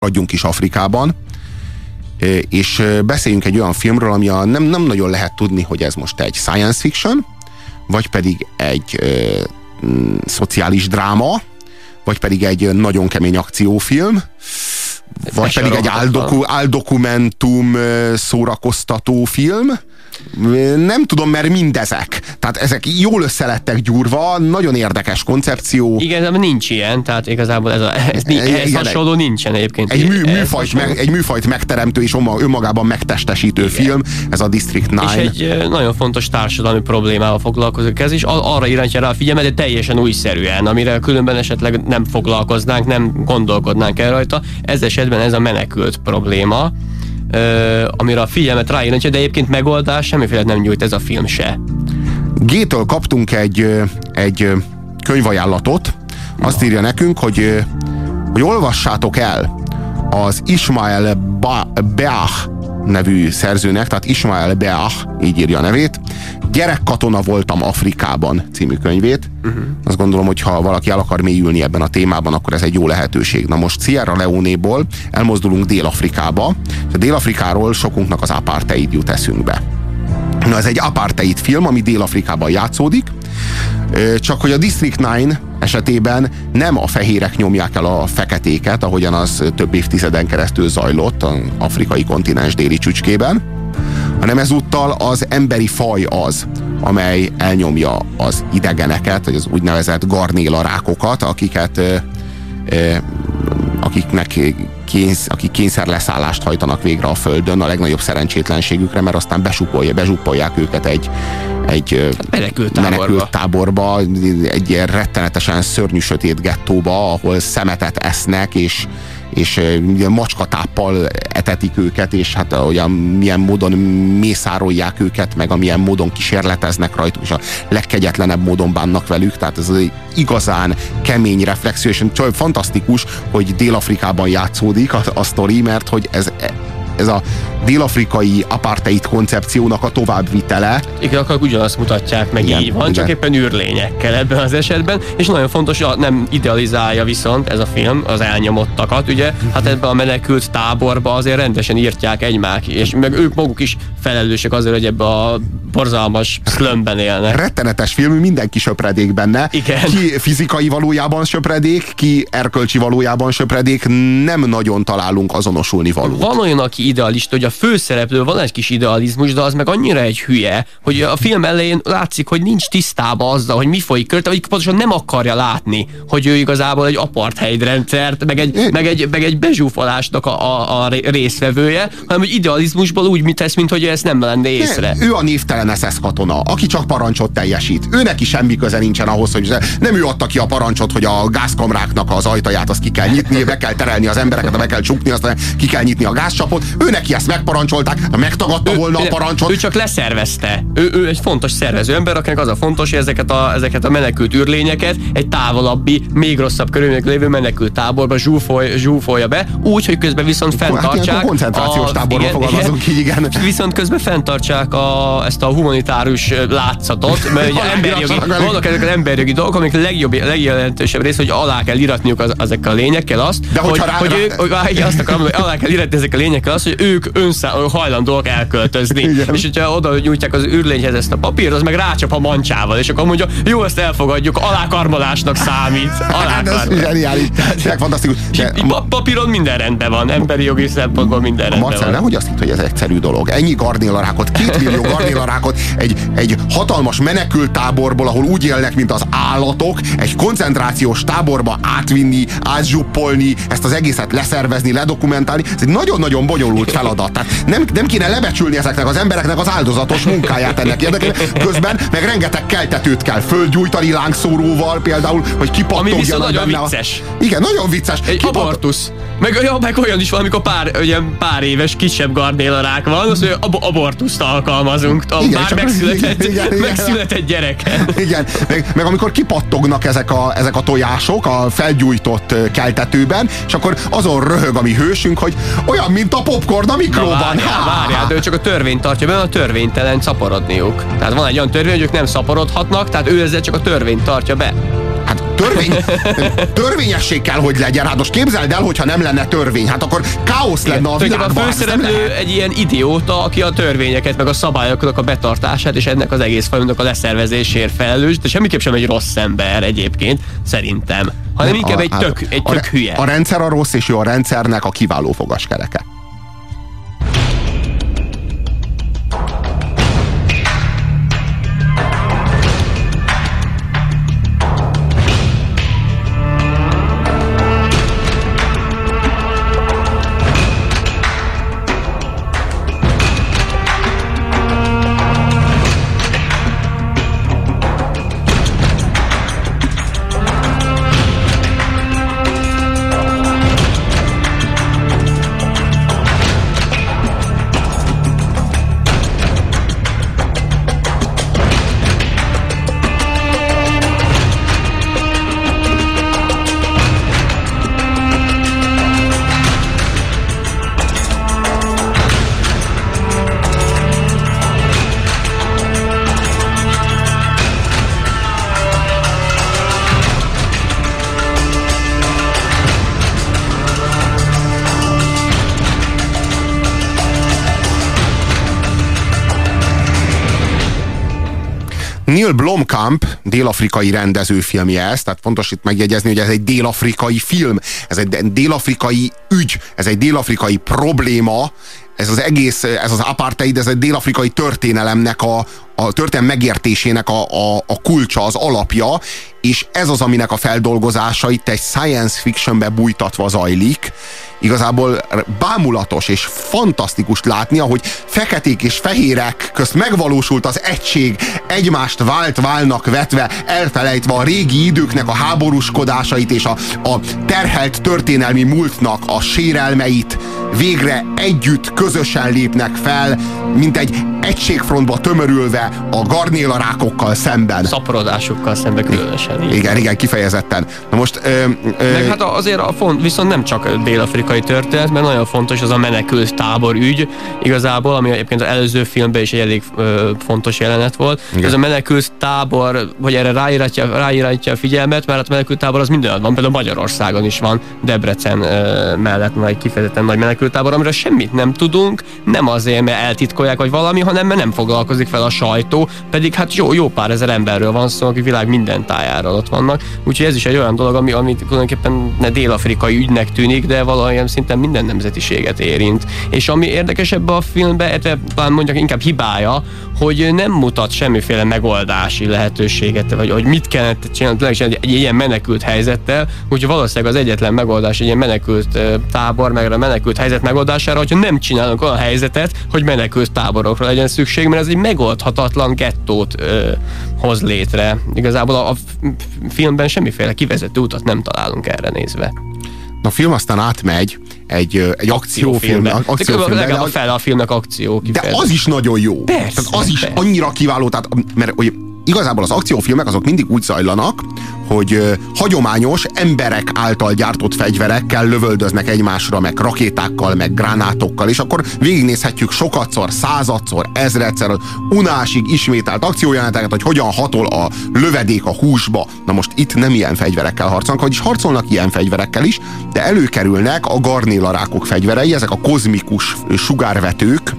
maradjunk is Afrikában, és beszéljünk egy olyan filmről, ami a, nem, nem nagyon lehet tudni, hogy ez most egy science fiction, vagy pedig egy ö, m, szociális dráma, vagy pedig egy nagyon kemény akciófilm, vagy pedig egy áldoku, áldokumentum szórakoztató film, nem tudom, mert mindezek. Tehát ezek jól összelettek gyúrva, nagyon érdekes koncepció. Igen, de nincs ilyen, tehát igazából ez, a, ez, ez igen, hasonló nincsen egyébként. Egy, mű, műfajt, meg, egy műfajt megteremtő és önmagában megtestesítő igen. film, ez a District 9. És egy nagyon fontos társadalmi problémával foglalkozik ez is, arra irányítja rá a figyelmet, de teljesen újszerűen, amire különben esetleg nem foglalkoznánk, nem gondolkodnánk el rajta. Ez esetben ez a menekült probléma amire a figyelmet ráirányítja, de egyébként megoldás semmiféle nem nyújt ez a film se. Gétől kaptunk egy, egy könyvajánlatot, azt írja nekünk, hogy, hogy olvassátok el az Ismael Beach nevű szerzőnek, tehát Ismael Beach, így írja a nevét, Gyerekkatona voltam Afrikában című könyvét. Uh-huh. Azt gondolom, hogy ha valaki el akar mélyülni ebben a témában, akkor ez egy jó lehetőség. Na most Sierra Leone-ból elmozdulunk Dél-Afrikába, a Dél-Afrikáról sokunknak az apartheid jut eszünkbe. Na, ez egy apartheid film, ami Dél-Afrikában játszódik, csak hogy a District 9 esetében nem a fehérek nyomják el a feketéket, ahogyan az több évtizeden keresztül zajlott az afrikai kontinens déli csücskében, hanem ezúttal az emberi faj az, amely elnyomja az idegeneket, vagy az úgynevezett garnélarákokat, akiket akiknek kénysz, akik kényszerleszállást hajtanak végre a Földön a legnagyobb szerencsétlenségükre, mert aztán besupolja, bezsuppolják őket egy, egy menekült táborba. menekült táborba, egy ilyen rettenetesen szörnyű sötét gettóba, ahol szemetet esznek, és, és macskatáppal etetik őket, és hát olyan milyen módon mészárolják őket, meg amilyen módon kísérleteznek rajtuk, és a legkegyetlenebb módon bánnak velük, tehát ez egy igazán kemény reflexió, és fantasztikus, hogy Dél-Afrikában játszódik a, a sztori, mert hogy ez ez a dél-afrikai apartheid koncepciónak a továbbvitele. Igen, akkor ugyanazt mutatják meg, igen, így van, igen. csak éppen űrlényekkel ebben az esetben, és nagyon fontos, nem idealizálja viszont ez a film az elnyomottakat, ugye, hát ebben a menekült táborba azért rendesen írtják egymák, és meg ők maguk is felelősek azért, hogy ebbe a borzalmas szlömben élnek. Rettenetes film, mindenki söpredék benne. Igen. Ki fizikai valójában söpredék, ki erkölcsi valójában söpredék, nem nagyon találunk azonosulni valót. Van olyan, aki idealista, hogy a főszereplő van egy kis idealizmus, de az meg annyira egy hülye, hogy a film elején látszik, hogy nincs tisztában azzal, hogy mi folyik körte, vagy pontosan nem akarja látni, hogy ő igazából egy apartheid rendszert, meg egy, meg egy, meg egy bezsúfolásnak a, a, a részvevője, hanem hogy idealizmusból úgy mit tesz, mint hogy ezt nem lenne észre. Ő a névtelen SS katona, aki csak parancsot teljesít. Ő neki semmi köze nincsen ahhoz, hogy nem ő adta ki a parancsot, hogy a gázkamráknak az ajtaját azt ki kell nyitni, be kell terelni az embereket, be kell csukni, aztán ki kell nyitni a gázcsapot. Ő neki ezt megparancsolták, megtagadta ő, volna a parancsot. Ő csak leszervezte. Ő, ő egy fontos szervező ember, akinek az a fontos, hogy ezeket a, ezeket a menekült űrlényeket egy távolabbi, még rosszabb körülmények lévő menekült táborba zsúfoly, zsúfolja be, úgy, hogy közben viszont hát fenntartsák. Hát koncentrációs táborba igen, fogalmazunk így, igen. Viszont közben fenntartsák a, ezt a humanitárius látszatot, mert ugye emberjogi, vannak ezek az emberjogi dolgok, amik legjobb, legjelentősebb rész, hogy alá kell iratniuk az, ezekkel a lényekkel azt, De hogy, rá, hogy, rá, ők, hogy, azt akarom, hogy alá kell iratni ezekkel a lényekkel azt, hogy ők önszá, hajlandóak elköltözni. Igen. És hogyha oda nyújtják az űrlényhez ezt a papírt, az meg rácsap a mancsával, és akkor mondja, jó, ezt elfogadjuk, alákarmolásnak számít. Hát ez zseniális. fantasztikus. Papíron minden rendben van, emberi jogi szempontból minden rendben Marcel, van. nehogy azt hitt, hogy ez egyszerű dolog. Ennyi garnélarákot, két millió garnélarákot egy, egy hatalmas menekült táborból, ahol úgy élnek, mint az állatok, egy koncentrációs táborba átvinni, átzsuppolni, ezt az egészet leszervezni, ledokumentálni. Ez egy nagyon-nagyon bonyolult feladat. Tehát nem, nem kéne lebecsülni ezeknek az embereknek az áldozatos munkáját ennek érdekében. Közben meg rengeteg keltetőt kell földgyújtani lángszóróval például, hogy kipattogjanak Ami nagyon vicces. A... Igen, nagyon vicces. Egy Kipat... abortusz. Meg, ja, meg olyan is van, amikor pár, ugye, pár éves kisebb gardélarák van, az, hogy ab- abortuszt alkalmazunk a igen, már megszületett, igen, igen, megszületett gyereken. Igen, meg, meg amikor kipattognak ezek a, ezek a tojások a felgyújtott keltetőben, és akkor azon röhög a mi hősünk, hogy olyan, mint a popcorn a mikróban. Na, várjál, várjál, de ő csak a törvényt tartja be, a törvénytelen szaporodniuk. Tehát van egy olyan törvény, hogy ők nem szaporodhatnak, tehát ő ezzel csak a törvényt tartja be. Hát törvény, törvényesség kell, hogy legyen. Hát most képzeld el, hogyha nem lenne törvény, hát akkor káosz lenne a világban. A főszereplő egy ilyen idióta, aki a törvényeket, meg a szabályoknak a betartását és ennek az egész folyamatnak a leszervezésért felelős, de semmiképp sem egy rossz ember egyébként, szerintem, hanem inkább a, egy hát tök, egy tök a, hülye. A rendszer a rossz és jó a rendszernek a kiváló fogaskereke. Neil Blomkamp, dél-afrikai rendezőfilmje ez, tehát fontos itt megjegyezni, hogy ez egy dél-afrikai film, ez egy dél-afrikai ügy, ez egy dél-afrikai probléma, ez az egész, ez az apartheid, ez egy dél-afrikai történelemnek a, a történelem megértésének a, a, a kulcsa, az alapja, és ez az, aminek a feldolgozása itt egy science fictionbe bújtatva zajlik. Igazából bámulatos és fantasztikus látni, ahogy feketék és fehérek közt megvalósult az egység, egymást vált válnak vetve, elfelejtve a régi időknek a háborúskodásait és a, a terhelt történelmi múltnak a sérelmeit, végre együtt, közösen lépnek fel, mint egy egységfrontba tömörülve a garnéla rákokkal szemben. Szaporodásokkal szemben különösen. Igen, igen, igen, kifejezetten. Na most... Ö, ö, Meg hát azért a font, viszont nem csak dél-afrikai történet, mert nagyon fontos az a menekült tábor ügy, igazából, ami egyébként az előző filmben is egy elég ö, fontos jelenet volt. Igen. Ez a menekült tábor, vagy erre ráíratja, ráíratja a figyelmet, mert a menekült tábor az minden van, például Magyarországon is van, Debrecen ö, mellett nagy kifejezetten nagy menekült tábor, amiről semmit nem tudunk, nem azért, mert eltitkolják, vagy valami, hanem mert nem foglalkozik fel a sajtó, pedig hát jó, jó pár ezer emberről van szó, aki világ minden tájáról ott vannak. Úgyhogy ez is egy olyan dolog, ami, ami tulajdonképpen ne dél-afrikai ügynek tűnik, de valamilyen szinten minden nemzetiséget érint. És ami érdekesebb a filmben, illetve talán mondjak inkább hibája, hogy nem mutat semmiféle megoldási lehetőséget, vagy hogy mit kellene csinálni egy, egy ilyen menekült helyzettel, hogy valószínűleg az egyetlen megoldás egy ilyen menekült tábor, meg a menekült helyzet megoldására, hogyha nem csinálunk olyan helyzetet, hogy menekült táborokra legyen szükség, mert ez egy megoldhatatlan gettót ö, hoz létre. Igazából a, a filmben semmiféle kivezető utat nem találunk erre nézve. A film aztán átmegy egy, egy akciófilm. akciófilm de legalább a a filmnek akció. Kifejezet. De az is nagyon jó. Persze, tehát az is persze. annyira kiváló, tehát, mert hogy igazából az akciófilmek azok mindig úgy zajlanak, hogy hagyományos emberek által gyártott fegyverekkel lövöldöznek egymásra, meg rakétákkal, meg gránátokkal, és akkor végignézhetjük sokatszor, századszor, ezredszer, unásig ismételt akciójeleneteket, hogy hogyan hatol a lövedék a húsba. Na most itt nem ilyen fegyverekkel harcolnak, vagyis harcolnak ilyen fegyverekkel is, de előkerülnek a garnélarákok fegyverei, ezek a kozmikus sugárvetők,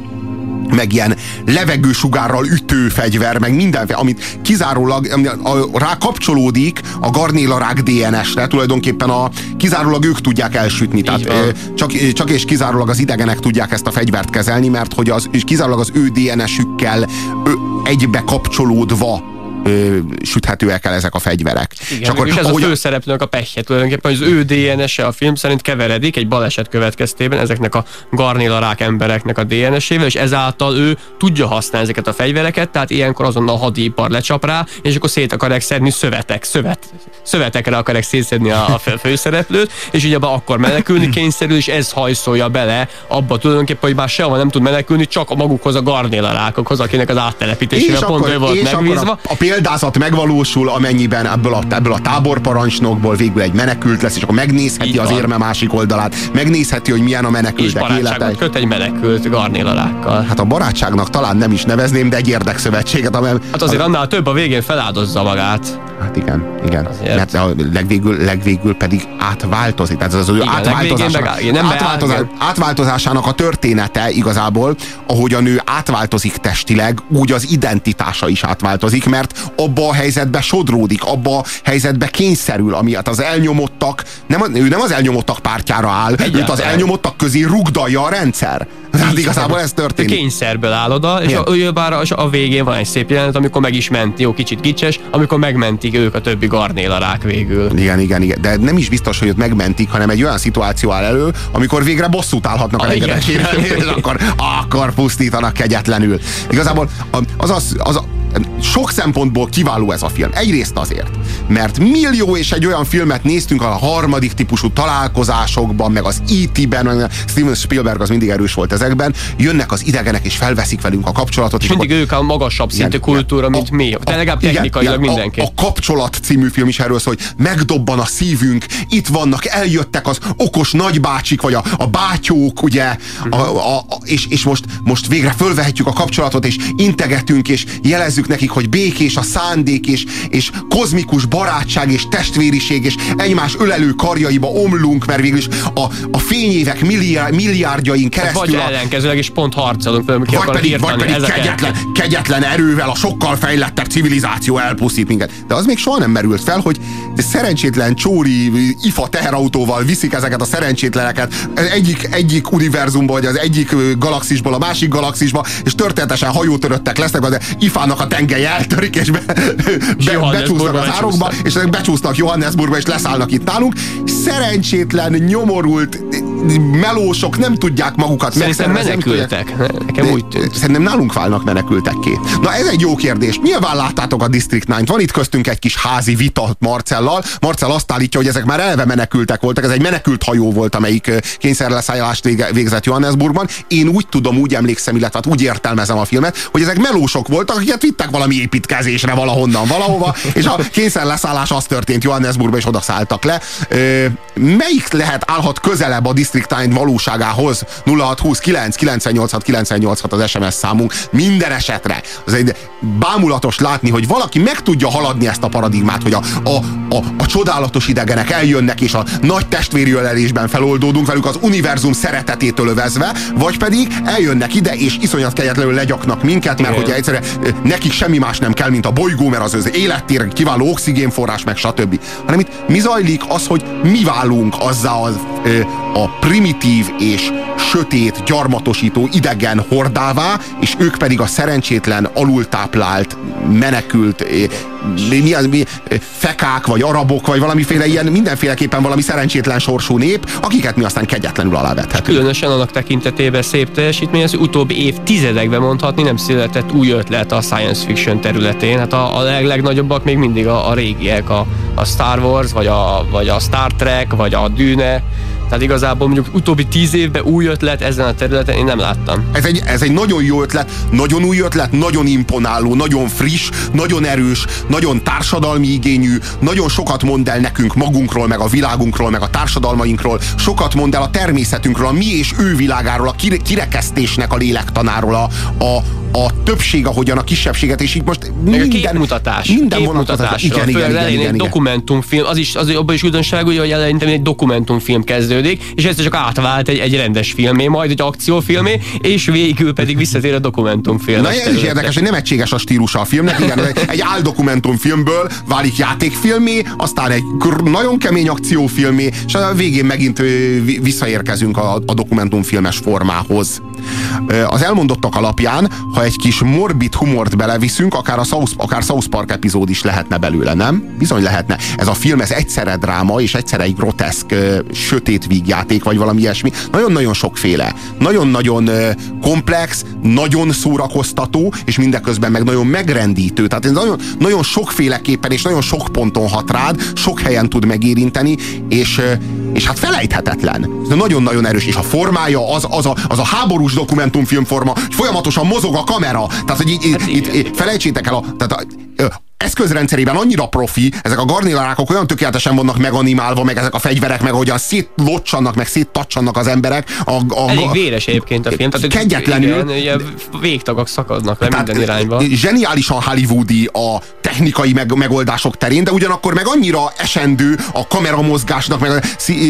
meg ilyen levegősugárral ütő fegyver, meg minden, amit kizárólag rá kapcsolódik a garnélarák DNS-re, tulajdonképpen a, kizárólag ők tudják elsütni, tehát csak, csak és kizárólag az idegenek tudják ezt a fegyvert kezelni, mert hogy az, és kizárólag az ő DNS-ükkel egybe kapcsolódva ö, süthetőek el ezek a fegyverek. Igen, és, akkor, és ez ahogy... a főszereplőnek a pehje tulajdonképpen, az ő DNS-e a film szerint keveredik egy baleset következtében ezeknek a garnélarák embereknek a DNS-ével, és ezáltal ő tudja használni ezeket a fegyvereket, tehát ilyenkor azonnal a hadipar lecsap rá, és akkor szét akarják szedni szövetek, szövet, szövetekre akarják szétszedni a, a főszereplőt, és ugye akkor menekülni kényszerül, és ez hajszolja bele abba tulajdonképpen, hogy már sehova nem tud menekülni, csak a magukhoz a garnélarákokhoz, akinek az áttelepítésével pont ő volt megbízva. A, a példázat megvalósul, amennyiben ebből a, ebből a táborparancsnokból végül egy menekült lesz, és akkor megnézheti az érme másik oldalát, megnézheti, hogy milyen a menekültek és élete. köt egy menekült garnélalákkal. Hát a barátságnak talán nem is nevezném, de egy érdekszövetséget. Amely, hát azért annál több a végén feláldozza magát. Hát igen, igen. Azért. Mert a legvégül, legvégül pedig átváltozik. Tehát az ő átváltozása, meg, nem átváltozás, átváltozásának a története igazából, ahogy a nő átváltozik testileg, úgy az identitása is átváltozik, mert abba a helyzetbe sodródik, abba a helyzetbe kényszerül, ami hát az elnyomottak, nem, ő nem az elnyomottak pártjára áll, őt az elnyomottak közé rugdalja a rendszer. Tehát igazából ez történik. Kényszerből áll oda, és a, bár a, a végén van egy szép jelenet, amikor meg is ment, jó, kicsit kicses, amikor megmentik ők a többi garnélarák végül. Igen, igen, igen. De nem is biztos, hogy ott megmentik, hanem egy olyan szituáció áll elő, amikor végre bosszút állhatnak a, a és akkor, akkor pusztítanak kegyetlenül. Igazából az, az, az, sok szempontból kiváló ez a film. Egyrészt azért, mert millió és egy olyan filmet néztünk a harmadik típusú találkozásokban, meg az E.T.-ben, Steven Spielberg az mindig erős volt ezekben, jönnek az idegenek és felveszik velünk a kapcsolatot. És, és mindig ők a magasabb szintű igen, kultúra, mint a, mi. De legalább technikailag igen, mindenki. A, a Kapcsolat című film is erről szól, hogy megdobban a szívünk, itt vannak, eljöttek az okos nagybácsik, vagy a, a bátyók, ugye, a, a, a, és, és most, most végre fölvehetjük a kapcsolatot, és integetünk, és jelezzük nekik, hogy békés a szándék, és, és kozmikus barátság, és testvériség, és egymás ölelő karjaiba omlunk, mert végül is a, a fényévek milliárd, milliárdjain keresztül... Vagy ellenkezőleg is pont harcolunk, ki vagy pedig, vagy pedig kegyetlen, kegyetlen erővel a sokkal fejlettebb civilizáció elpusztít minket. De az még soha nem merült fel, hogy szerencsétlen csóri ifa teherautóval viszik ezeket a szerencsétleneket egyik, egyik univerzumba, vagy az egyik galaxisból a másik galaxisba, és történetesen hajótöröttek lesznek, de ifának a tengely eltörik, és be, be, becsúsznak az árokba, és ezek becsúsznak Johannesburgba, és leszállnak itt nálunk. Szerencsétlen, nyomorult melósok nem tudják magukat Szerintem menekültek. Nekem úgy tűnt. Szerintem nálunk válnak menekültekké. Na ez egy jó kérdés. Nyilván láttátok a District 9 Van itt köztünk egy kis házi vita Marcellal. Marcell azt állítja, hogy ezek már elve menekültek voltak. Ez egy menekült hajó volt, amelyik kényszerleszállást végzett Johannesburgban. Én úgy tudom, úgy emlékszem, illetve hát úgy értelmezem a filmet, hogy ezek melósok voltak, akiket vittek valami építkezésre valahonnan, valahova, és a kényszerleszállás az történt Johannesburgba, és oda szálltak le. Melyik lehet, állhat közelebb a District 9 valóságához? 0629 986 986 az SMS számunk minden esetre. Az egy bámulatos látni, hogy valaki meg tudja haladni ezt a paradigmát, hogy a, a, a, a csodálatos idegenek eljönnek, és a nagy testvéri ölelésben feloldódunk velük az univerzum szeretetétől övezve, vagy pedig eljönnek ide, és iszonyat kegyetlenül legyaknak minket, mert hogyha egyszerűen nekik semmi más nem kell, mint a bolygó, mert az az élettér, kiváló oxigénforrás, meg stb. Hanem itt mi zajlik az, hogy mi válunk azzá az, a primitív és sötét, gyarmatosító idegen hordává, és ők pedig a szerencsétlen, alultáplált, menekült, mi, az, mi, fekák, vagy arabok, vagy valamiféle ilyen, mindenféleképpen valami szerencsétlen sorsú nép, akiket mi aztán kegyetlenül alávethetünk. Különösen annak tekintetében szép teljesítmény, az utóbbi évtizedekben mondhatni nem született új ötlet a science fiction területén. Hát a, a leg, legnagyobbak még mindig a, a régiek, a, a Star Wars, vagy a, vagy a Star Trek, vagy a Dűne, tehát igazából mondjuk utóbbi tíz évben új ötlet ezen a területen én nem láttam. Ez egy, ez egy nagyon jó ötlet, nagyon új ötlet, nagyon imponáló, nagyon friss, nagyon erős, nagyon társadalmi igényű, nagyon sokat mond el nekünk magunkról, meg a világunkról, meg a társadalmainkról, sokat mond el a természetünkről, a mi és ő világáról, a kirekesztésnek a lélektanáról, a, a, a többség, ahogyan a kisebbséget, és így most minden, minden mutatás. Minden mutatás. Igen, igen, igen, igen, igen, dokumentumfilm, az is, az abban is újdonság, hogy eleinte egy dokumentumfilm kezdődik, és ez csak átvált egy, egy rendes filmé, majd egy akciófilmé, és végül pedig visszatér a dokumentumfilm. Na ez is érdekes, hogy nem egységes a stílusa a filmnek, igen, egy áldokumentumfilmből válik játékfilmé, aztán egy nagyon kemény akciófilmé, és a végén megint visszaérkezünk a, a dokumentumfilmes formához. Az elmondottak alapján, ha egy kis morbid humort beleviszünk, akár a South, akár South Park epizód is lehetne belőle, nem? Bizony lehetne. Ez a film, ez egyszerre dráma, és egyszerre egy groteszk, sötét vígjáték, vagy valami ilyesmi. Nagyon-nagyon sokféle. Nagyon-nagyon komplex, nagyon szórakoztató, és mindeközben meg nagyon megrendítő. Tehát ez nagyon, nagyon sokféleképpen és nagyon sok ponton hat rád, sok helyen tud megérinteni, és, és hát felejthetetlen. Nagyon-nagyon erős, és a formája az, az, a, az a háborús dokumentumfilm forma, folyamatosan mozog a kamera. Tehát, hogy így, hát itt, felejtsétek el, a, tehát a, eszközrendszerében annyira profi, ezek a garnélarákok olyan tökéletesen vannak meganimálva, meg ezek a fegyverek, meg ahogyan szétlocsannak, meg széttacsannak az emberek. A, a, Elég véres egyébként a film. Tehát, kegyetlenül. Igen, végtagok szakadnak le minden irányba. Zseniálisan hollywoodi a technikai meg, megoldások terén, de ugyanakkor meg annyira esendő a kameramozgásnak, meg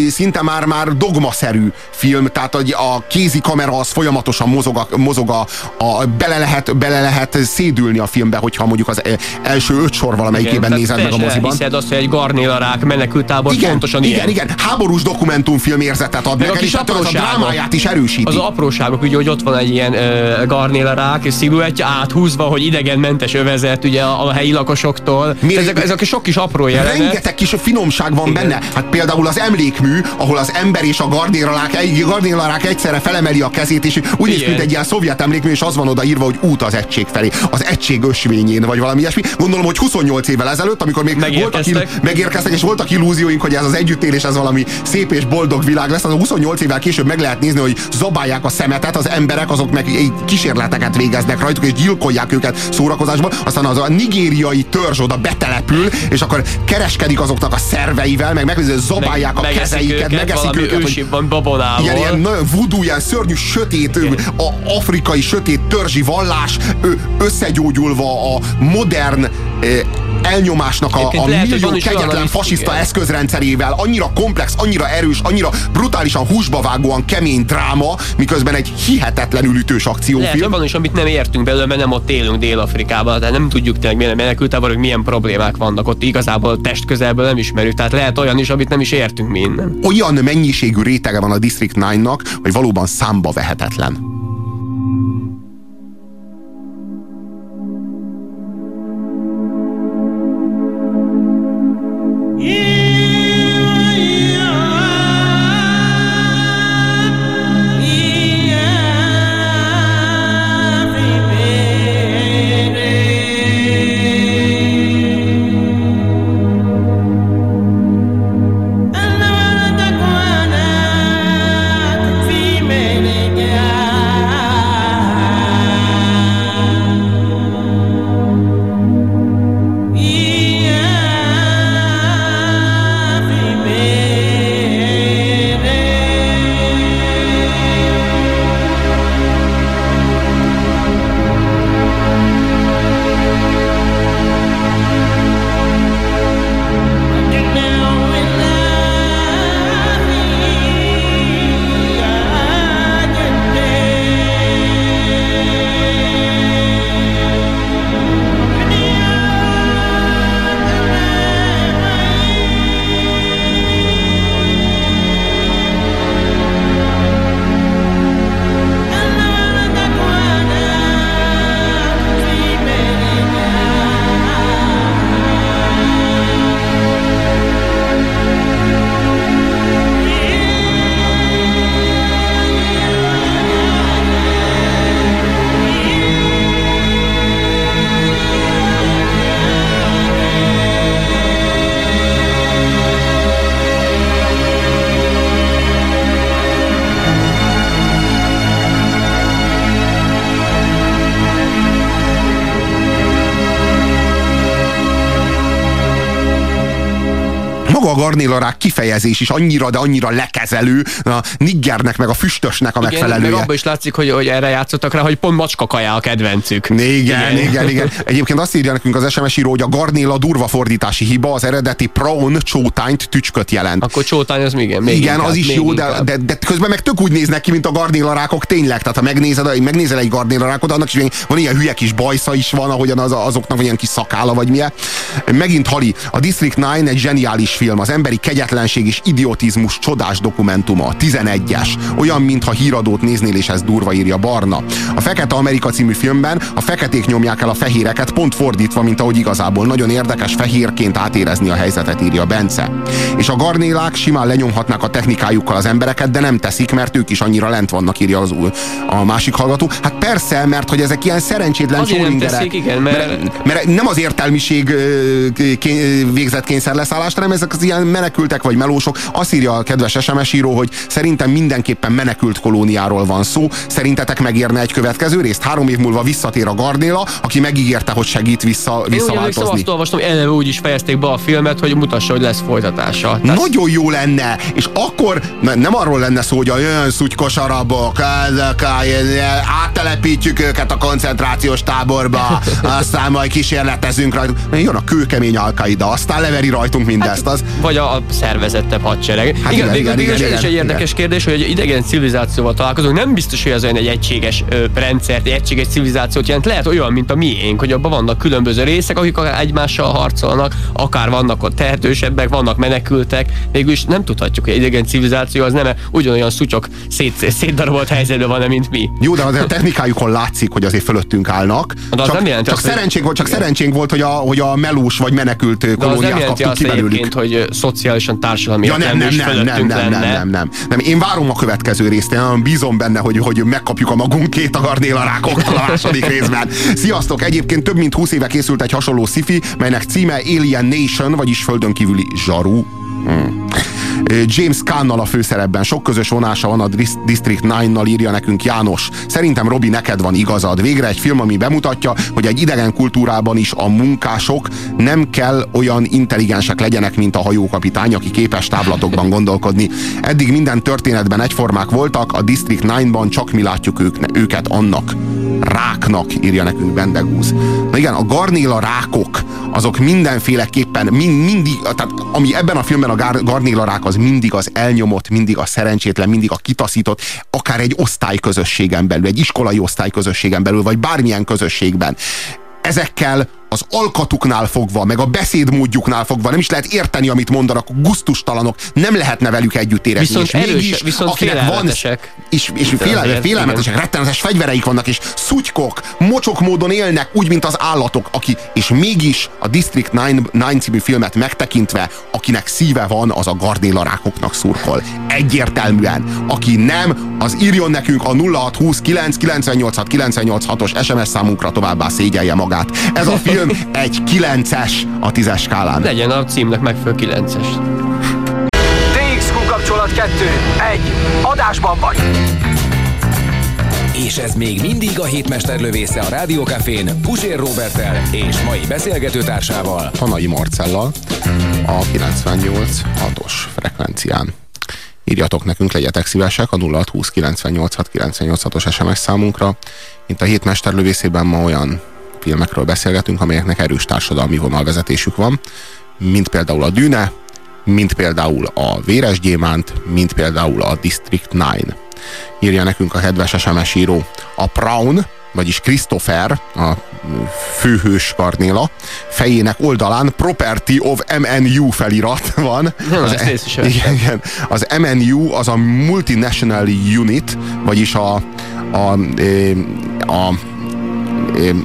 szinte már már dogmaszerű film, tehát a kézi kamera az folyamatosan mozog, a, mozog a, a, bele, lehet, bele lehet szédülni a filmbe, hogyha mondjuk az első öt sor valamelyikében nézed meg a moziban. Hiszed azt, hogy egy garnélarák menekültábor igen, pontosan igen, ilyen. Igen, háborús dokumentumfilm érzetet ad meg, kis és a drámáját is erősíti. Az apróságok, ugye, hogy ott van egy ilyen uh, garnélarák sziluettje áthúzva, hogy idegenmentes övezet ugye a, a helyi lakosoktól. Mi, ezek, ezek a sok kis apró jelenet. Rengeteg kis finomság van igen. benne. Hát például az emlékmű, ahol az ember és a garnélarák, egy, garnélarák egyszerre felemeli a kezét, és úgy néz, mint egy ilyen szovjet emlékmű, és az van odaírva, hogy út az egység felé. Az egység ösvényén, vagy valami ilyesmi. Gondolom, hogy 28 évvel ezelőtt, amikor még megérkeztek, voltak, megérkeztek. és voltak illúzióink, hogy ez az együttélés, ez valami szép és boldog világ lesz, az a 28 évvel később meg lehet nézni, hogy zabálják a szemetet, az emberek azok meg kísérleteket végeznek rajtuk, és gyilkolják őket szórakozásban, aztán az a nigériai törzs oda betelepül, és akkor kereskedik azoknak a szerveivel, meg megnézni, zabálják meg, a kezeiket, megeszik őket. Hogy ilyen, ilyen nagyon voodoo, ilyen szörnyű, sötét, a afrikai sötét törzsi vallás összegyógyulva a modern elnyomásnak a, a millió kegyetlen fasiszta igen. eszközrendszerével, annyira komplex, annyira erős, annyira brutálisan húsba vágóan kemény dráma, miközben egy hihetetlenül ütős akciófilm. Lehet, van is, amit nem értünk belőle, mert nem ott élünk Dél-Afrikában, tehát nem tudjuk tényleg milyen menekültáborok, milyen problémák vannak ott, igazából test közelből nem ismerjük, tehát lehet olyan is, amit nem is értünk mi innen. Olyan mennyiségű rétege van a District 9-nak, hogy valóban számba vehetetlen. Garnélarák kifejezés is annyira, de annyira lekezelő, a niggernek, meg a füstösnek a igen, megfelelője. Igen, abban is látszik, hogy, hogy erre játszottak rá, hogy pont macska kaja a kedvencük. Igen, igen, igen, igen. Egyébként azt írja nekünk az SMS író, hogy a garnéla durva fordítási hiba, az eredeti prawn csótányt tücsköt jelent. Akkor csótány az igen, még Igen, inkább, az is jó, de, de, de, közben meg tök úgy néznek ki, mint a garnélarákok tényleg. Tehát ha megnézed, megnézel egy garnélarákot, annak is van ilyen hülye kis bajsza is van, ahogyan az, azoknak van ilyen kis szakála, vagy milyen. Megint Hali, a District 9 egy zseniális film, az emberi kegyetlenség és idiotizmus csodás dokumentuma, 11-es. Olyan, mintha híradót néznél, és ez durva írja Barna. A Fekete Amerika című filmben a feketék nyomják el a fehéreket, pont fordítva, mint ahogy igazából. Nagyon érdekes fehérként átérezni a helyzetet, írja Bence. És a garnélák simán lenyomhatnák a technikájukkal az embereket, de nem teszik, mert ők is annyira lent vannak, írja az új, a másik hallgató. Hát persze, mert hogy ezek ilyen szerencsétlen csóringerek. Igen, mert... mert... mert nem az értelmiség végzett kényszer leszállást, hanem ezek az ilyen menekültek vagy melósok. Azt írja a kedves SMS író, hogy szerintem mindenképpen menekült kolóniáról van szó. Szerintetek megérne egy következő részt? Három év múlva visszatér a Garnéla, aki megígérte, hogy segít vissza, visszaváltozni. Én azt olvastam, eleve úgy is fejezték be a filmet, hogy mutassa, hogy lesz folytatása. Tehát... Nagyon jó lenne, és akkor nem arról lenne szó, hogy a jön szutykos arabok, ezek, áttelepítjük őket a koncentrációs táborba, aztán majd kísérletezünk rajtuk. Jön a kőkemény alkaida, aztán leveri rajtunk mindezt. Az... Vagy a, a szervezettebb hadsereg. Hát igen, igen, igen, igen, igen, ez is egy érdekes igen. kérdés, hogy egy idegen civilizációval találkozunk. Nem biztos, hogy ez olyan egy egységes ö, rendszert, egy egységes civilizációt jelent. Lehet olyan, mint a miénk, hogy abban vannak különböző részek, akik akár egymással harcolnak, akár vannak ott tehetősebbek, vannak menekültek. Végülis nem tudhatjuk, hogy egy idegen civilizáció az nem ugyanolyan szutyok szét, szétdarabolt helyzetben van, mint mi. Jó, de azért a technikájukon látszik, hogy azért fölöttünk állnak. De az csak, nem jelenti csak, azt, szerencsénk, hogy... csak szerencsénk volt, hogy a, hogy a melós vagy menekült kolóniát kaptuk ki belőlük. hogy szociálisan társadalmi ja, nem, nem, nem, nem, nem, nem, nem, nem, nem. Én várom a következő részt, én bízom benne, hogy, hogy megkapjuk a magunk két a rákoktól a második részben. Sziasztok! Egyébként több mint 20 éve készült egy hasonló sci melynek címe Alien Nation, vagyis földön kívüli zsaru. Hmm. James Caan-nal a főszerepben. Sok közös vonása van a District 9-nal, írja nekünk János. Szerintem Robi, neked van igazad. Végre egy film, ami bemutatja, hogy egy idegen kultúrában is a munkások nem kell olyan intelligensek legyenek, mint a hajókapitány, aki képes táblatokban gondolkodni. Eddig minden történetben egyformák voltak, a District 9-ban csak mi látjuk ők, őket annak. Ráknak, írja nekünk Bendegúz. Na igen, a garnéla rákok, azok mindenféleképpen, mind, mindig, tehát ami ebben a filmben a garnéla rák az mindig az elnyomott, mindig a szerencsétlen, mindig a kitaszított, akár egy osztályközösségen belül, egy iskolai osztályközösségen belül, vagy bármilyen közösségben. Ezekkel az alkatuknál fogva, meg a beszédmódjuknál fogva nem is lehet érteni, amit mondanak, gusztustalanok, nem lehetne velük együtt érezni. Viszont és erős, mégis, viszont akinek van, és, és félelmetesek, félelmetesek, rettenetes fegyvereik vannak, és szutykok, mocsok módon élnek, úgy, mint az állatok, aki, és mégis a District 9, című filmet megtekintve, akinek szíve van, az a gardélarákoknak szurkol. Egyértelműen. Aki nem, az írjon nekünk a 0629 986 986-os SMS számunkra továbbá szégyelje magát. Ez a film film egy 9-es a 10-es skálán. Legyen a címnek megfelelő 9-es. TXQ kapcsolat 2. 1. Adásban vagy. És ez még mindig a hétmester lövésze a Rádiókafén Pusér Robertel és mai beszélgetőtársával Hanai Marcellal a 98.6-os frekvencián. Írjatok nekünk, legyetek szívesek a 0620 986 986-os SMS számunkra. Mint a hétmester lövészében ma olyan filmekről beszélgetünk, amelyeknek erős társadalmi vonalvezetésük van, mint például a Dűne, mint például a Véres Gyémánt, mint például a District 9. Írja nekünk a kedves SMS író. A Praun, vagyis Christopher, a főhős Karnéla, fejének oldalán Property of MNU felirat van. az, e, igen, igen, az MNU az a Multinational Unit, vagyis a, a, a, a,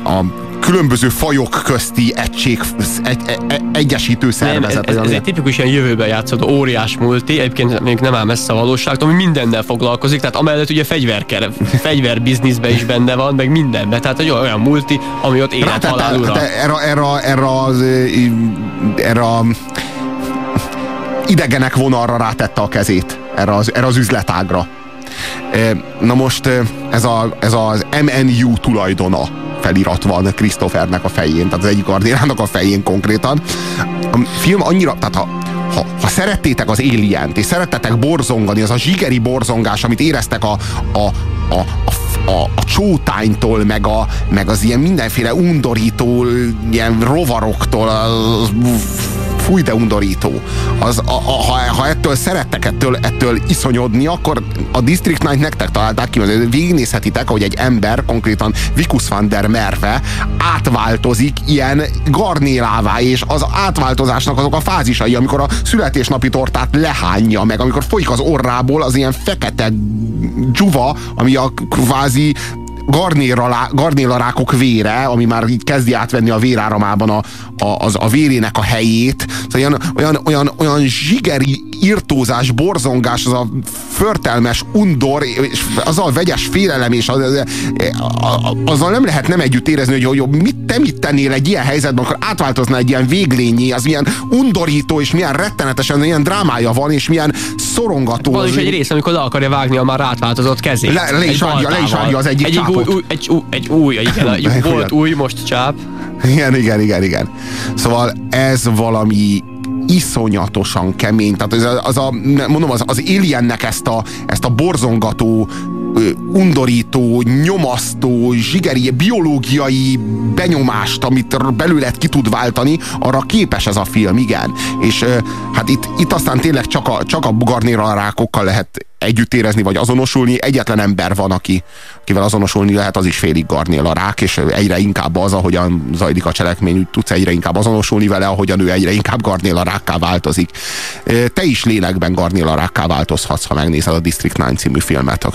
a, a különböző fajok közti egység, egy, egy, e, egyesítő szervezet. Nem, ez, ez, egy tipikus ilyen jövőben játszott óriás multi, egyébként még nem áll messze a valóságtól, ami mindennel foglalkozik, tehát amellett ugye fegyverker, fegyverbizniszben is benne van, meg mindenben, tehát egy olyan multi, ami ott élet halál ura. Erre, erre, erre, az, erre a idegenek vonalra rátette a kezét, erre az, erre az üzletágra. Na most ez, a, ez az MNU tulajdona felirat van Christophernek a fején, tehát az egyik kardénának a fején konkrétan. A film annyira, tehát ha, ha, ha szerettétek az alien és szerettetek borzongani, az a zsigeri borzongás, amit éreztek a, a, a, a, a, a csótánytól, meg, a, meg az ilyen mindenféle undorító ilyen rovaroktól, az, fúj de undorító. Az, a, a, ha, ha ettől szerettek ettől, ettől iszonyodni, akkor a District 9 nektek találták ki, hogy végignézhetitek, hogy egy ember, konkrétan Vikus van der Merve átváltozik ilyen garnélává, és az átváltozásnak azok a fázisai, amikor a születésnapi tortát lehányja meg, amikor folyik az orrából az ilyen fekete dzsuva, ami a kvázi garnélarákok vére, ami már így kezdi átvenni a véráramában a, a, az, a vérének a helyét. Szóval olyan, olyan, olyan, olyan zsigeri írtózás, borzongás, az a förtelmes undor, és az a vegyes félelem, és az, az, azzal nem lehet nem együtt érezni, hogy, hogy mit, te mit tennél egy ilyen helyzetben, akkor átváltozna egy ilyen véglényi, az milyen undorító, és milyen rettenetesen, milyen drámája van, és milyen szorongató. Van is egy rész, amikor le akarja vágni a már átváltozott kezét. Le, le, is, vágja, le is vágja az egyik egy új, új, egy, új, egy új, igen, egy, volt új, most csáp. Igen, igen, igen, igen. Szóval ez valami iszonyatosan kemény. Tehát az, az a, mondom, az, az Aliennek ezt a, ezt a borzongató, undorító, nyomasztó, zsigeri, biológiai benyomást, amit belőled ki tud váltani, arra képes ez a film, igen. És hát itt, itt aztán tényleg csak a, csak a rákokkal lehet együtt érezni, vagy azonosulni. Egyetlen ember van, aki, akivel azonosulni lehet, az is félig garnél a rák, és egyre inkább az, ahogyan zajlik a cselekmény, úgy tudsz egyre inkább azonosulni vele, ahogyan ő egyre inkább garnél a rákká változik. Te is lélekben garnél a rákká változhatsz, ha megnézed a District 9 című filmet,